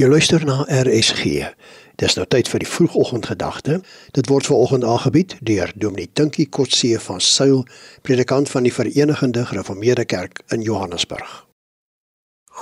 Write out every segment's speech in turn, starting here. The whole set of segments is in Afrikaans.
Jy luister na RSG. Dis nou tyd vir die vroegoggendgedagte. Dit word veraloggend aangebied deur Dominee Tinkie Kotse van Sail, predikant van die Verenigde Gereformeerde Kerk in Johannesburg.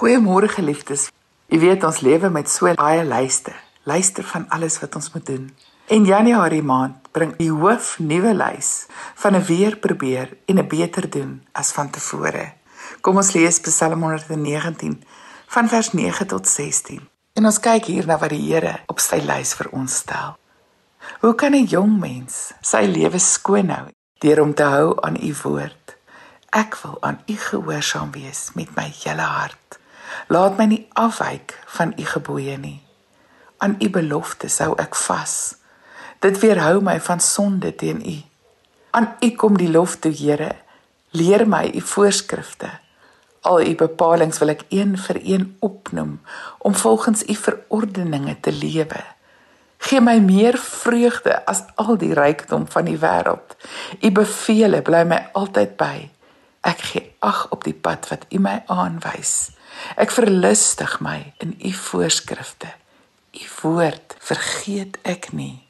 Goeiemôre geliefdes. Jy weet ons lewe met so baie lyste. Luister van alles wat ons moet doen. En Januarie maand bring die hoof nuwe lys van 'n weer probeer en 'n beter doen as van tevore. Kom ons lees Psalm 119 van vers 9 tot 16. En ons kyk hier na wat die Here op sy lys vir ons stel. Hoe kan 'n jong mens sy lewe skoon hou deur om te hou aan u woord? Ek wil aan u gehoorsaam wees met my hele hart. Laat my nie afwyk van u gebooie nie. Aan u beloftes hou ek vas. Dit weerhou my van sonde teen u. Aan u kom die lof toe, Here. Leer my u voorskrifte. Al u bepalinge wil ek een vir een opnoem om volgens u verordeninge te lewe. Gee my meer vreugde as al die rykdom van die wêreld. U beveel bly my altyd by. Ek gee ag op die pad wat u my aanwys. Ek verlustig my in u voorskrifte. U woord vergeet ek nie.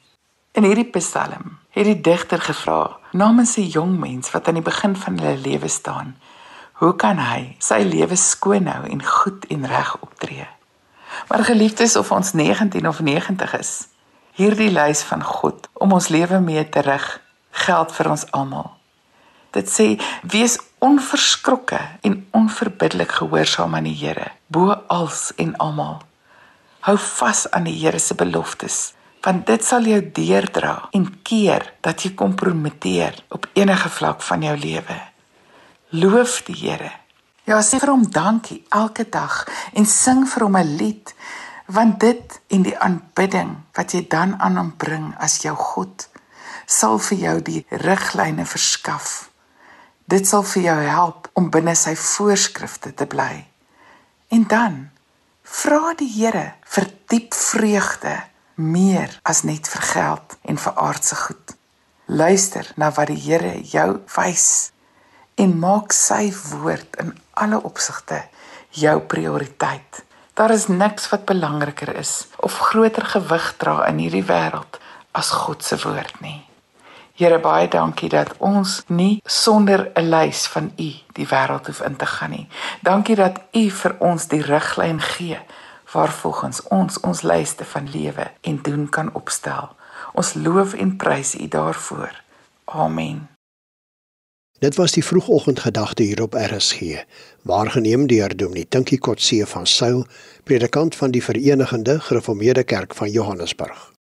In hierdie Psalm het die digter gevra namens 'n jong mens wat aan die begin van hulle lewe staan. Hoe kan hy sy lewe skoon hou en goed en reg optree? Maar geliefdes of ons 19 of 90 is, hierdie lys van God om ons lewe mee te rig geld vir ons almal. Dit sê wees onverskrokke en onverbiddelik gehoorsaam aan die Here bo als en almal. Hou vas aan die Here se beloftes want dit sal jou deerdra en keer dat jy kompromiteer op enige vlak van jou lewe. Loof die Here. Ja, sê vir hom dankie elke dag en sing vir hom 'n lied want dit en die aanbidding wat jy dan aan hom bring as jou God sal vir jou die riglyne verskaf. Dit sal vir jou help om binne sy voorskrifte te bly. En dan vra die Here vir diep vreugde meer as net vir geld en vir aardse goed. Luister na wat die Here jou wys en maak sy woord in alle opsigte jou prioriteit. Daar is niks wat belangriker is of groter gewig dra in hierdie wêreld as God se woord nie. Here baie dankie dat ons nie sonder 'n lys van U die wêreld hoef in te gaan nie. Dankie dat U vir ons die riglyn gee waarvolgens ons ons lyste van lewe en doen kan opstel. Ons loof en prys U daarvoor. Amen. Dit was die vroegoggendgedagte hier op RSG, waargeneem deur Dominee Tinkie Kotse van Sail, predikant van die Verenigde Gereformeerde Kerk van Johannesburg.